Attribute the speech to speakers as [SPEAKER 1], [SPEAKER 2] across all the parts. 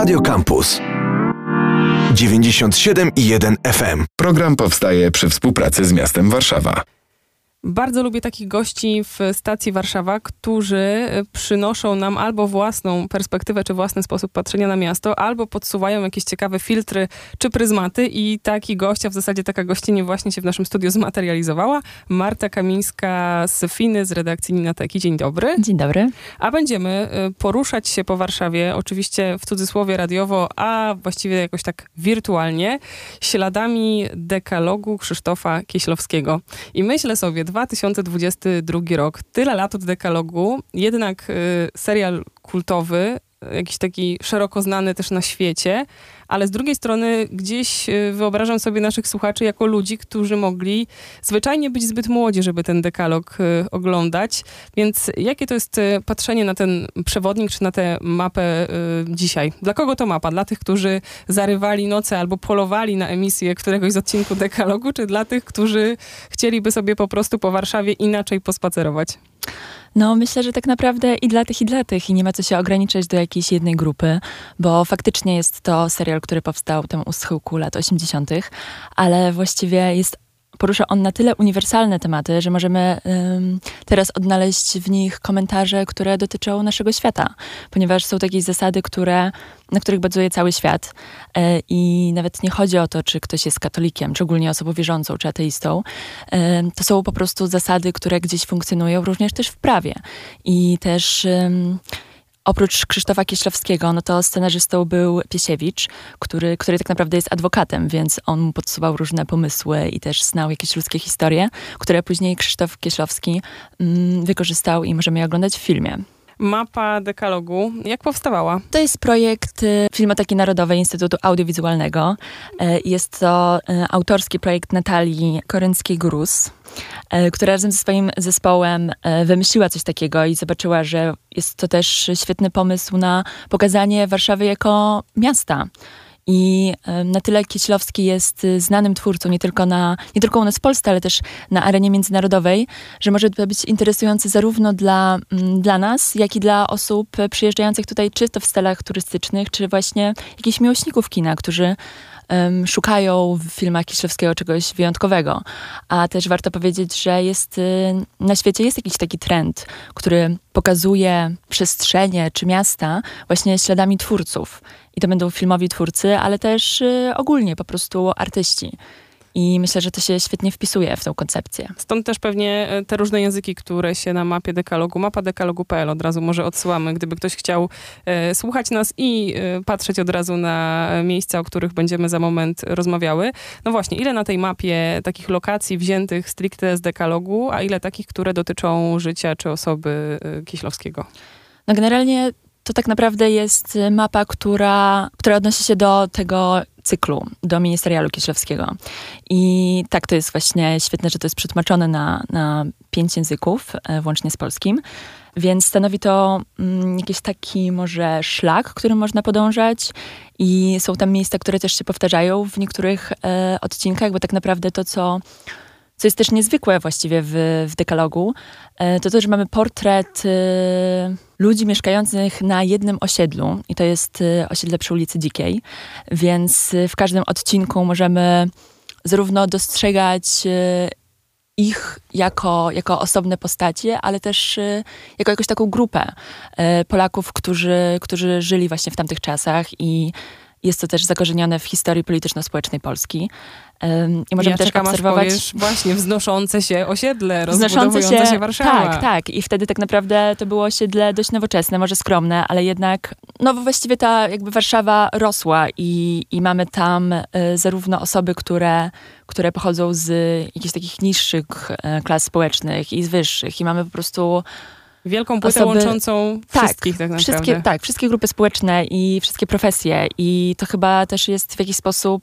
[SPEAKER 1] Radio Campus 97,1 FM.
[SPEAKER 2] Program powstaje przy współpracy z miastem Warszawa.
[SPEAKER 3] Bardzo lubię takich gości w stacji Warszawa, którzy przynoszą nam albo własną perspektywę, czy własny sposób patrzenia na miasto, albo podsuwają jakieś ciekawe filtry, czy pryzmaty. I taki gość, a w zasadzie taka gościnie właśnie się w naszym studiu zmaterializowała. Marta Kamińska z Finy, z redakcji Ninateki. Dzień dobry.
[SPEAKER 4] Dzień dobry.
[SPEAKER 3] A będziemy y, poruszać się po Warszawie, oczywiście w cudzysłowie radiowo, a właściwie jakoś tak wirtualnie, śladami dekalogu Krzysztofa Kieślowskiego. I myślę sobie, 2022 rok, tyle lat od dekalogu, jednak y, serial kultowy, jakiś taki szeroko znany też na świecie, ale z drugiej strony gdzieś y, wyobrażam sobie naszych słuchaczy jako ludzi, którzy mogli zwyczajnie być zbyt młodzi, żeby ten dekalog y, oglądać. Więc jakie to jest y, patrzenie na ten przewodnik, czy na tę mapę dzisiaj? Dla kogo to mapa? Dla tych, którzy zarywali noce albo polowali na emisję któregoś z odcinku dekalogu, czy dla tych, którzy chcieliby sobie po prostu po Warszawie inaczej pospacerować?
[SPEAKER 4] No, myślę, że tak naprawdę i dla tych, i dla tych. I nie ma co się ograniczać do jakiejś jednej grupy, bo faktycznie jest to serial, który powstał tam u schyłku lat 80., ale właściwie jest porusza on na tyle uniwersalne tematy, że możemy um, teraz odnaleźć w nich komentarze, które dotyczą naszego świata, ponieważ są takie zasady, które, na których bazuje cały świat. E, I nawet nie chodzi o to, czy ktoś jest katolikiem, czy ogólnie osobą wierzącą, czy ateistą. E, to są po prostu zasady, które gdzieś funkcjonują również też w prawie. I też. Um, Oprócz Krzysztofa Kieślowskiego, no to scenarzystą był Piesiewicz, który, który tak naprawdę jest adwokatem, więc on mu podsuwał różne pomysły i też znał jakieś ludzkie historie, które później Krzysztof Kieślowski mm, wykorzystał i możemy je oglądać w filmie
[SPEAKER 3] mapa dekalogu. Jak powstawała?
[SPEAKER 4] To jest projekt y, Filmoteki Narodowej Instytutu Audiowizualnego. Y, jest to y, autorski projekt Natalii Korynckiej-Grus, która razem ze swoim zespołem wymyśliła coś takiego i zobaczyła, że jest to też świetny pomysł na pokazanie Warszawy jako miasta. I na tyle Kieślowski jest y, znanym twórcą, nie tylko, na, nie tylko u nas w Polsce, ale też na arenie międzynarodowej, że może to być interesujący zarówno dla, mm, dla nas, jak i dla osób przyjeżdżających tutaj, czy to w celach turystycznych, czy właśnie jakichś miłośników kina, którzy um, szukają w filmach Kieślowskiego czegoś wyjątkowego. A też warto powiedzieć, że jest y, na świecie jest jakiś taki trend, który pokazuje przestrzenie czy miasta właśnie śladami twórców. I to będą filmowi twórcy, ale też y, ogólnie po prostu artyści. I myślę, że to się świetnie wpisuje w tą koncepcję.
[SPEAKER 3] Stąd też pewnie e, te różne języki, które się na mapie dekalogu, mapa dekalogu.pl od razu może odsyłamy, gdyby ktoś chciał e, słuchać nas i e, patrzeć od razu na miejsca, o których będziemy za moment rozmawiały. No właśnie, ile na tej mapie takich lokacji wziętych stricte z dekalogu, a ile takich, które dotyczą życia czy osoby e, Kieślowskiego?
[SPEAKER 4] No generalnie to tak naprawdę jest mapa, która, która odnosi się do tego cyklu, do ministerialu Kieślowskiego. I tak to jest właśnie świetne, że to jest przetłumaczone na, na pięć języków, e, włącznie z polskim. Więc stanowi to mm, jakiś taki może szlak, którym można podążać i są tam miejsca, które też się powtarzają w niektórych e, odcinkach, bo tak naprawdę to, co co jest też niezwykłe właściwie w, w dekalogu, e, to to, że mamy portret e, ludzi mieszkających na jednym osiedlu i to jest e, osiedle przy ulicy Dzikiej, więc w każdym odcinku możemy zarówno dostrzegać ich jako, jako osobne postacie, ale też jako jakąś taką grupę Polaków, którzy, którzy żyli właśnie w tamtych czasach i jest to też zakorzenione w historii polityczno-społecznej Polski.
[SPEAKER 3] I możemy ja też czekam, obserwować właśnie wznoszące się osiedle, rozbudowujące się, się Warszawa.
[SPEAKER 4] Tak, tak. I wtedy tak naprawdę to było osiedle dość nowoczesne, może skromne, ale jednak no właściwie ta jakby Warszawa rosła i, i mamy tam y, zarówno osoby, które, które pochodzą z jakichś takich niższych y, klas społecznych i z wyższych i mamy po prostu
[SPEAKER 3] Wielką płytę osoby, łączącą tak, wszystkich tak naprawdę.
[SPEAKER 4] Wszystkie, tak, wszystkie grupy społeczne i wszystkie profesje i to chyba też jest w jakiś sposób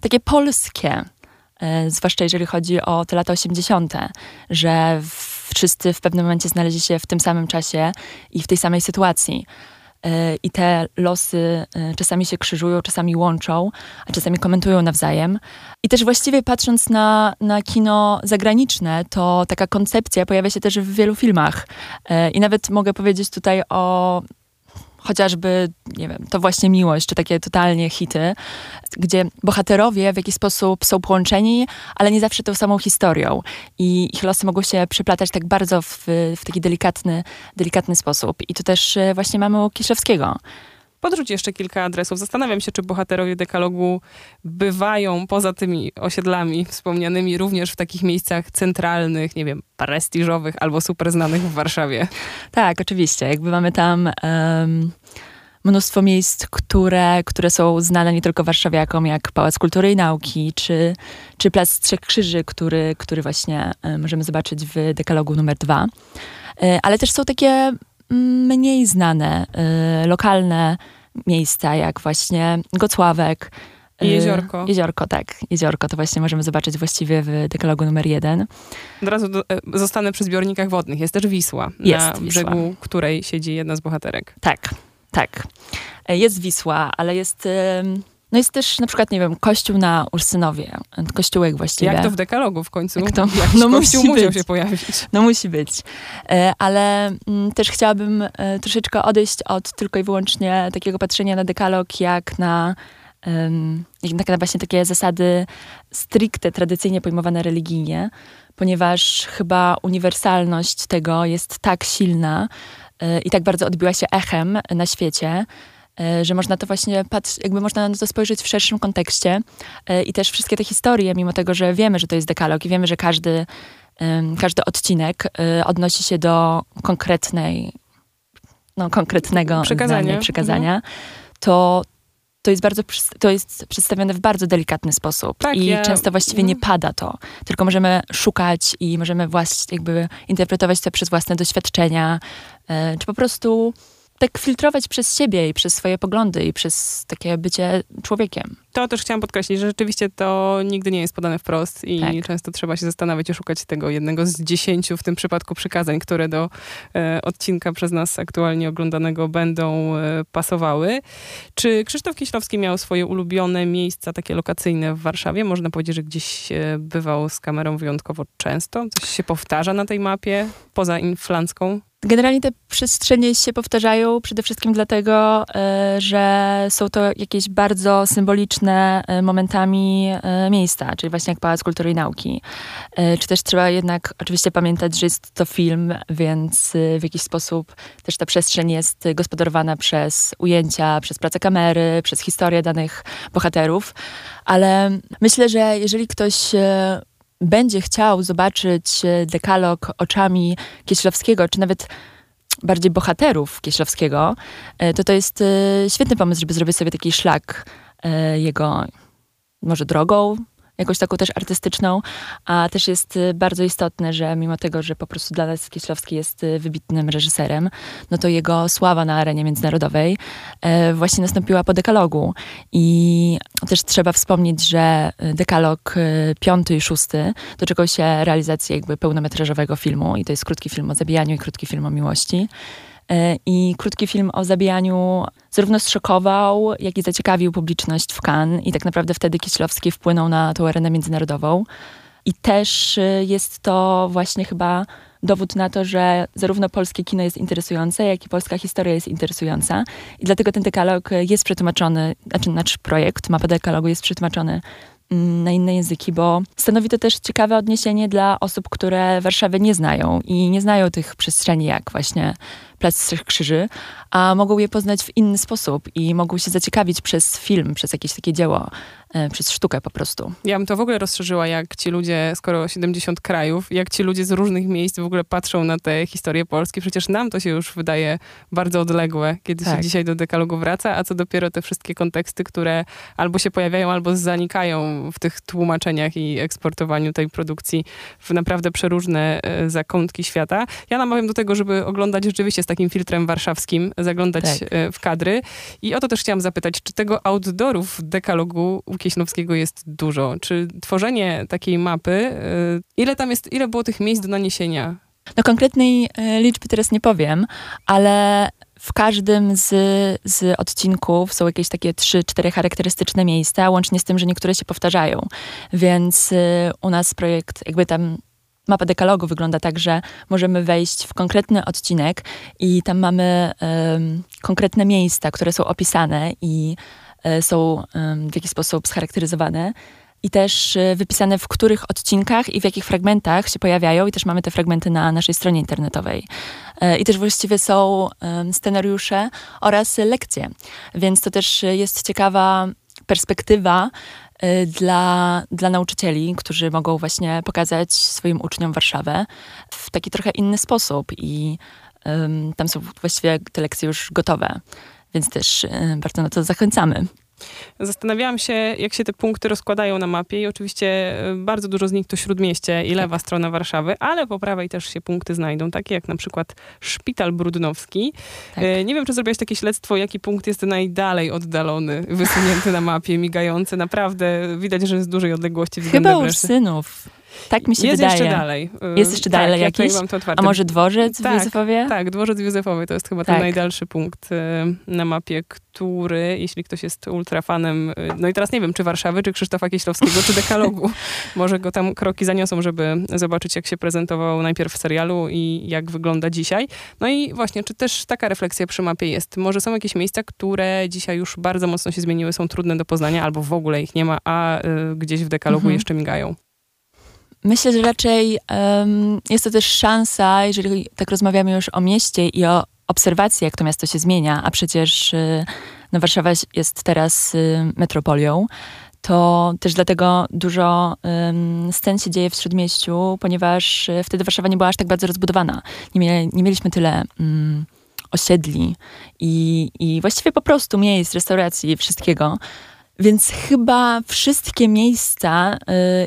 [SPEAKER 4] takie polskie, e, zwłaszcza jeżeli chodzi o te lata 80., że wszyscy w pewnym momencie znaleźli się w tym samym czasie i w tej samej sytuacji. E, I te losy e, czasami się krzyżują, czasami łączą, a czasami komentują nawzajem. I też właściwie patrząc na, na kino zagraniczne, to taka koncepcja pojawia się też w wielu filmach. I nawet mogę powiedzieć tutaj o chociażby, nie wiem, to właśnie miłość, czy takie totalnie hity, gdzie bohaterowie w jakiś sposób są połączeni, ale nie zawsze tą samą historią. I ich losy mogą się przeplatać tak bardzo w, w taki delikatny, delikatny sposób. I tu też e, właśnie mamy u Kieślowskiego.
[SPEAKER 3] Podrzuć jeszcze kilka adresów. Zastanawiam się, czy bohaterowie dekalogu bywają poza tymi osiedlami wspomnianymi również w takich miejscach centralnych, nie wiem, prestiżowych albo super znanych w Warszawie.
[SPEAKER 4] Tak, oczywiście. Jakby mamy tam um, mnóstwo miejsc, które, które są znane nie tylko warszawiakom, jak Pałac Kultury i Nauki, czy, czy Plac Trzech Krzyży, który, który właśnie możemy zobaczyć w dekalogu numer dwa. E, ale też są takie mniej znane, y, lokalne miejsca, jak właśnie Gocławek.
[SPEAKER 3] I jeziorko.
[SPEAKER 4] Y, jeziorko, tak. Jeziorko to właśnie możemy zobaczyć właściwie w dekalogu numer jeden.
[SPEAKER 3] Od razu do, e, zostanę przy zbiornikach wodnych. Jest też Wisła,
[SPEAKER 4] jest
[SPEAKER 3] na
[SPEAKER 4] Wisła.
[SPEAKER 3] brzegu której siedzi jedna z bohaterek.
[SPEAKER 4] Tak, tak. E, jest Wisła, ale jest... No jest też na przykład, nie wiem, kościół na Ursynowie, kościółek właściwie.
[SPEAKER 3] Jak to w dekalogu w końcu?
[SPEAKER 4] Jak to,
[SPEAKER 3] Jakiś
[SPEAKER 4] no musi
[SPEAKER 3] musiał
[SPEAKER 4] być.
[SPEAKER 3] się pojawić.
[SPEAKER 4] No musi być. E, Ale mm, też chciałabym e, troszeczkę odejść od tylko i wyłącznie takiego patrzenia na dekalog jak na, jak na właśnie takie zasady stricte, tradycyjnie pojmowane religijnie, ponieważ chyba uniwersalność tego jest tak silna e, i tak bardzo odbiła się echem na świecie, że można to właśnie patrz, jakby można na to spojrzeć w szerszym kontekście e, i też wszystkie te historie, mimo tego, że wiemy, że to jest dekalog i wiemy, że każdy, każdy odcinek e, odnosi się do konkretnej, no konkretnego
[SPEAKER 3] Przekazania.
[SPEAKER 4] zdania, przekazania, to to jest, bardzo, to jest przedstawione w bardzo delikatny sposób
[SPEAKER 3] Tak,
[SPEAKER 4] i
[SPEAKER 3] ja-
[SPEAKER 4] często właściwie nie
[SPEAKER 3] mhm.
[SPEAKER 4] pada to, tylko możemy szukać i możemy włas- jakby interpretować to przez własne doświadczenia, e, czy po prostu tak filtrować przez siebie i przez swoje poglądy i przez takie bycie człowiekiem.
[SPEAKER 3] To też chciałam podkreślić, że rzeczywiście to nigdy nie jest podane wprost i
[SPEAKER 4] Tak.
[SPEAKER 3] często trzeba się zastanawiać i szukać tego jednego z dziesięciu w tym przypadku przykazań, które do e, odcinka przez nas aktualnie oglądanego będą e, pasowały. Czy Krzysztof Kieślowski miał swoje ulubione miejsca takie lokacyjne w Warszawie? Można powiedzieć, że gdzieś e, bywał z kamerą wyjątkowo często? Coś się powtarza na tej mapie poza inflancką?
[SPEAKER 4] Generalnie te przestrzenie się powtarzają przede wszystkim dlatego, e, że są to jakieś bardzo symboliczne e, momentami e, miejsca, czyli właśnie jak Pałac Kultury i Nauki. Czy też trzeba jednak oczywiście pamiętać, że jest to film, więc w jakiś sposób też ta przestrzeń jest gospodarowana przez ujęcia, przez pracę kamery, przez historię danych bohaterów. Ale myślę, że jeżeli ktoś będzie chciał zobaczyć e, dekalog oczami Kieślowskiego, czy nawet bardziej bohaterów Kieślowskiego, e, to to jest e, świetny pomysł, żeby zrobić sobie taki szlak jego może drogą, jakąś taką też artystyczną, a też jest e, bardzo istotne, że mimo tego, że po prostu dla nas Kieślowski jest e, wybitnym reżyserem, no to jego sława na arenie międzynarodowej e, właśnie nastąpiła po dekalogu. I też trzeba wspomnieć, że dekalog e, piąty i szósty doczekał się realizacji jakby pełnometrażowego filmu i to jest krótki film o zabijaniu i krótki film o miłości. E, I krótki film o zabijaniu zarówno zszokował, jak i zaciekawił publiczność w Cannes i tak naprawdę wtedy Kieślowski wpłynął na tą arenę międzynarodową. I też e, jest to właśnie chyba dowód na to, że zarówno polskie kino jest interesujące, jak i polska historia jest interesująca. I dlatego ten dekalog jest przetłumaczony, znaczy nasz projekt, mapa dekalogu jest przetłumaczony mm, na inne języki, bo stanowi to też ciekawe odniesienie dla osób, które Warszawy nie znają i nie znają tych przestrzeni jak właśnie Plac Trzech Krzyży, a mogą je poznać w inny sposób i mogą się zaciekawić przez film, przez jakieś takie dzieło, e, przez sztukę po prostu.
[SPEAKER 3] Ja bym to w ogóle rozszerzyła, jak ci ludzie, skoro 70 krajów, jak ci ludzie z różnych miejsc w ogóle patrzą na te historie Polski. Przecież nam to się już wydaje bardzo odległe, kiedy się
[SPEAKER 4] Tak.
[SPEAKER 3] dzisiaj do dekalogu wraca, a co dopiero te wszystkie konteksty, które albo się pojawiają, albo zanikają w tych tłumaczeniach i eksportowaniu tej produkcji w naprawdę przeróżne e, zakątki świata. Ja namawiam do tego, żeby oglądać rzeczywiście z takim filtrem warszawskim, zaglądać
[SPEAKER 4] Tak.
[SPEAKER 3] e, w kadry. I o to też chciałam zapytać, czy tego outdoorów w dekalogu u Kieśnowskiego jest dużo? Czy tworzenie takiej mapy, y, ile tam jest, ile było tych miejsc do naniesienia?
[SPEAKER 4] No konkretnej e, liczby teraz nie powiem, ale w każdym z, z odcinków są jakieś takie trzy, cztery charakterystyczne miejsca, łącznie z tym, że niektóre się powtarzają. Więc e, u nas projekt jakby tam mapa dekalogu wygląda tak, że możemy wejść w konkretny odcinek i tam mamy konkretne miejsca, które są opisane i um, są w jakiś sposób scharakteryzowane i też e, wypisane w których odcinkach i w jakich fragmentach się pojawiają i też mamy te fragmenty na naszej stronie internetowej. E, I też właściwie są scenariusze oraz lekcje, więc to też jest ciekawa perspektywa e, dla, dla nauczycieli, którzy mogą właśnie pokazać swoim uczniom Warszawę w taki trochę inny sposób i um, tam są właściwie te lekcje już gotowe, więc też um, bardzo na to zachęcamy.
[SPEAKER 3] Zastanawiałam się, jak się te punkty rozkładają na mapie i oczywiście e, bardzo dużo z nich to Śródmieście i lewa strona Warszawy, ale po prawej też się punkty znajdą, takie jak na przykład Szpital Brudnowski. Tak. E, nie wiem, czy zrobiłeś takie śledztwo, jaki punkt jest najdalej oddalony, wysunięty na mapie, migający. Naprawdę widać, że jest dużej odległości
[SPEAKER 4] Chyba u synów. Tak mi się
[SPEAKER 3] jest
[SPEAKER 4] wydaje.
[SPEAKER 3] Jest jeszcze dalej.
[SPEAKER 4] Jest jeszcze tak, dalej jakiś? A może dworzec
[SPEAKER 3] tak,
[SPEAKER 4] w Józefowie?
[SPEAKER 3] Tak, dworzec w Józefowie to jest chyba tak. ten najdalszy punkt y, na mapie, który, jeśli ktoś jest ultrafanem, y, no i teraz nie wiem, czy Warszawy, czy Krzysztofa Kieślowskiego, czy Dekalogu, może go tam kroki zaniosą, żeby zobaczyć, jak się prezentował najpierw w serialu i jak wygląda dzisiaj. No i właśnie, czy też taka refleksja przy mapie jest? Może są jakieś miejsca, które dzisiaj już bardzo mocno się zmieniły, są trudne do poznania, albo w ogóle ich nie ma, a y, gdzieś w Dekalogu mhm. jeszcze migają?
[SPEAKER 4] Myślę, że raczej um, jest to też szansa, jeżeli tak rozmawiamy już o mieście i o obserwacji, jak to miasto się zmienia, a przecież y, no, Warszawa jest teraz y, metropolią, to też dlatego dużo um, scen się dzieje w Śródmieściu, ponieważ y, wtedy Warszawa nie była aż tak bardzo rozbudowana. Nie, mie nie mieliśmy tyle um, osiedli i, i właściwie po prostu miejsc, restauracji, wszystkiego. Więc chyba wszystkie miejsca y,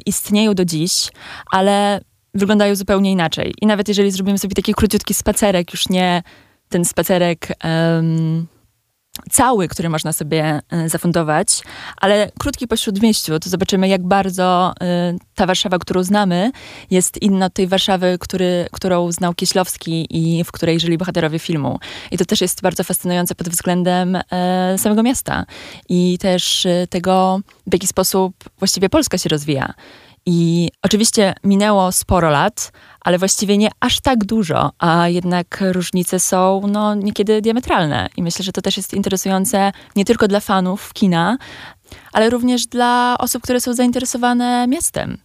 [SPEAKER 4] istnieją do dziś, ale wyglądają zupełnie inaczej. I nawet jeżeli zrobimy sobie taki króciutki spacerek, już nie ten spacerek cały, który można sobie e, zafundować, ale krótki po śródmieściu, to zobaczymy, jak bardzo e, ta Warszawa, którą znamy, jest inna od tej Warszawy, który, którą znał Kieślowski i w której żyli bohaterowie filmu. I to też jest bardzo fascynujące pod względem e, samego miasta i też tego, w jaki sposób właściwie Polska się rozwija. I oczywiście minęło sporo lat, ale właściwie nie aż tak dużo, a jednak różnice są no, niekiedy diametralne. I myślę, że to też jest interesujące nie tylko dla fanów kina, ale również dla osób, które są zainteresowane miastem.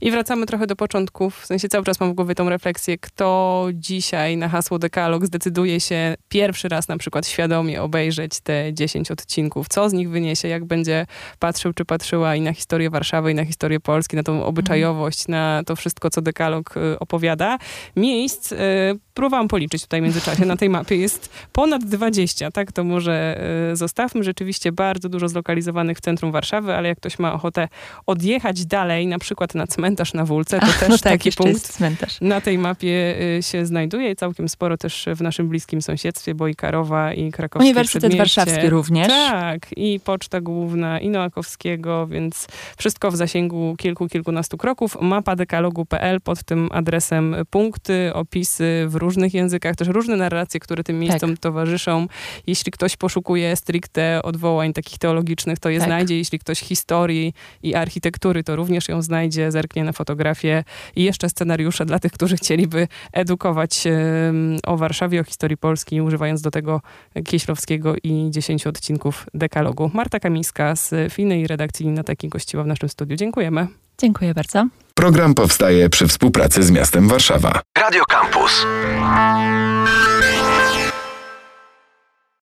[SPEAKER 3] I wracamy trochę do początków, w sensie cały czas mam w głowie tą refleksję, kto dzisiaj na hasło Dekalog zdecyduje się pierwszy raz na przykład świadomie obejrzeć te 10 odcinków, co z nich wyniesie, jak będzie patrzył czy patrzyła i na historię Warszawy, i na historię Polski, na tą obyczajowość, na to wszystko, co Dekalog y, opowiada. Miejsc, y, próbowałam policzyć tutaj w międzyczasie, na tej mapie jest ponad 20, tak, to może y, zostawmy. Rzeczywiście bardzo dużo zlokalizowanych w centrum Warszawy, ale jak ktoś ma ochotę odjechać dalej, na przykład na cmentarz na Wólce, to też no tak, taki punkt na tej mapie y, się znajduje i całkiem sporo też w naszym bliskim sąsiedztwie, bo i Karowa, i Krakowskie
[SPEAKER 4] Uniwersytet Warszawski również.
[SPEAKER 3] Tak, i Poczta Główna, i Noakowskiego, więc wszystko w zasięgu kilku, kilkunastu kroków. Mapa dekalogu.pl pod tym adresem punkty, opisy w różnych językach, też różne narracje, które tym miejscom tak. towarzyszą. Jeśli ktoś poszukuje stricte odwołań takich teologicznych, to je tak. znajdzie. Jeśli ktoś historii i architektury, to również ją znajdzie zerknie na fotografię i jeszcze scenariusze dla tych, którzy chcieliby edukować o Warszawie, o historii Polski, używając do tego Kieślowskiego i 10 odcinków dekalogu. Marta Kamińska z filnej redakcji na taki gościła w naszym studiu. Dziękujemy.
[SPEAKER 4] Dziękuję bardzo.
[SPEAKER 2] Program powstaje przy współpracy z miastem Warszawa.
[SPEAKER 1] Radio Campus.